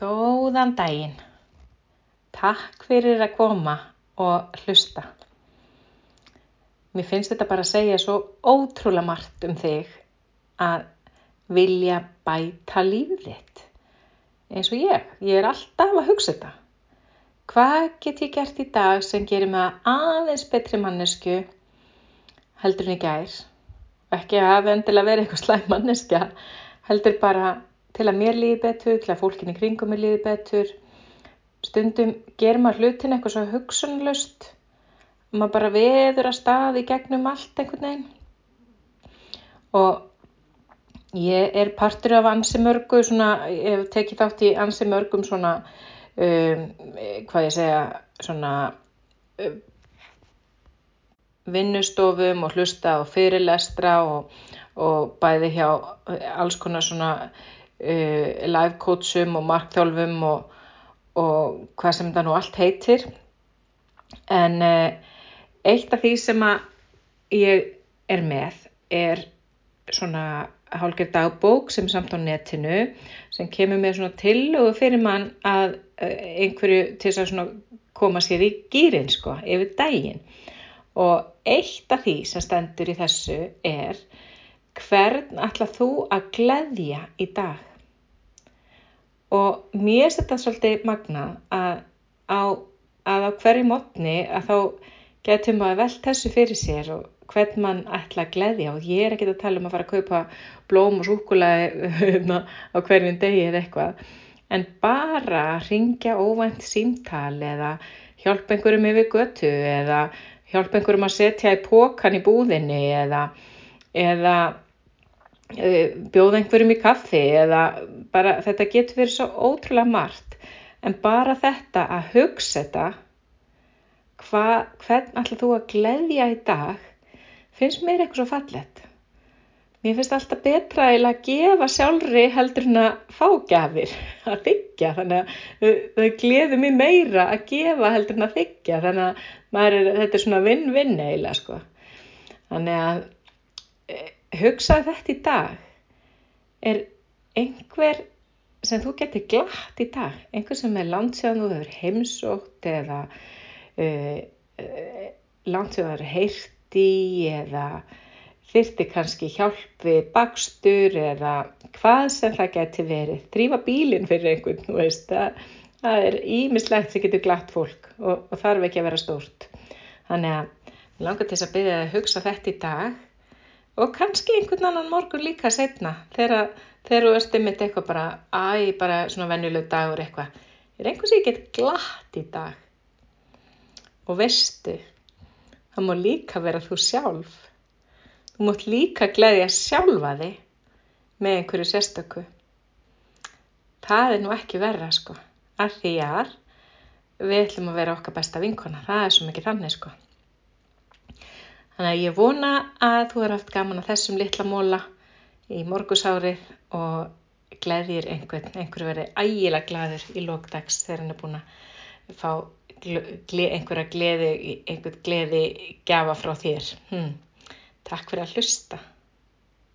Góðan daginn. Takk fyrir að koma og hlusta. Mér finnst þetta bara að segja svo ótrúlega margt um þig að vilja bæta lífið þitt. Eins og ég. Ég er alltaf að hugsa þetta. Hvað get ég gert í dag sem gerir mig aðeins betri mannesku heldur en í gær? Ekki að hafa endilega verið eitthvað slæm manneskja, heldur bara til að mér líði betur, til að fólkinni kringum mér líði betur. Stundum ger maður hlutin eitthvað svo hugsunlust og maður bara veður að staði gegnum allt einhvern veginn. Og ég er partur af ansi mörgu, svona, ég hef tekið þátt í ansi mörgum svona, um, hvað ég segja, svona um, vinnustofum og hlusta á fyrirlestra og, og bæði hjá alls konar svona live coachum og markþjálfum og, og hvað sem það nú allt heitir. En uh, eitt af því sem ég er með er svona hálfgerð dagbók sem samt á netinu sem kemur með svona tillögu fyrir mann að uh, einhverju til að koma sér í gýrin sko yfir daginn. Og eitt af því sem stendur í þessu er hvern ætlað þú að gleðja í dag og mér er þetta svolítið magna að á, að á hverju mótni að þá getur maður velt þessu fyrir sér og hvern mann ætla að gleyðja og ég er ekki að tala um að fara að kaupa blóm og súkulæði hérna, á hverjum degi eða eitthvað. En bara ringja óvænt símtal eða hjálpa einhverjum yfir götu eða hjálpa einhverjum að setja í pókan í búðinni eða, eða Eh, bjóða einhverjum í kaffi eða bara þetta getur verið svo ótrúlega margt en bara þetta að hugsa þetta hva, hvern ætla þú að gleyðja í dag finnst mér eitthvað svo fallet mér finnst alltaf betra að gefa sjálfri heldur en að fá gafir að þykja þannig að það gleður mér meira að gefa heldur en að þykja þannig að er, þetta er svona vinn-vinn eiginlega sko. Þannig að eh, hugsaði þetta í dag. Er einhver sem þú getur glatt í dag. Einhver sem er landsjáðan og hefur heimsótt eða uh, uh, landsjáðan heirt í eða þyrti kannski hjálp við bakstur eða hvað sem það getur verið. Þrýfa bílinn fyrir einhvern þú veist það, það er ímislegt sem getur glatt fólk og, og þarf ekki að vera stórt. Þannig að langar til þess að byrja að hugsa þetta í dag og kannski einhvern annan morgun líka setna þegar þú ert einmitt eitthvað bara æg, bara svona venjuleg dagur eitthvað. Er einhvers ég get glatt í dag? Og veistu það má líka vera þú sjálf. Þú mátt líka gleyðja sjálfa þig með einhverju sérstöku. Það er nú ekki verra sko. Af því að við ætlum að vera okkar besta vinkona. Það er svo mikið þannig sko Þannig að ég vona að þú er haft gaman að þessum litla móla í morgusárið og gleðir einhvern, einhver verið ægilega gladur í lókdags þegar hann er búin að fá gle, einhverja gleði, einhvern gleði gafa frá þér. Hm. Takk fyrir að hlusta.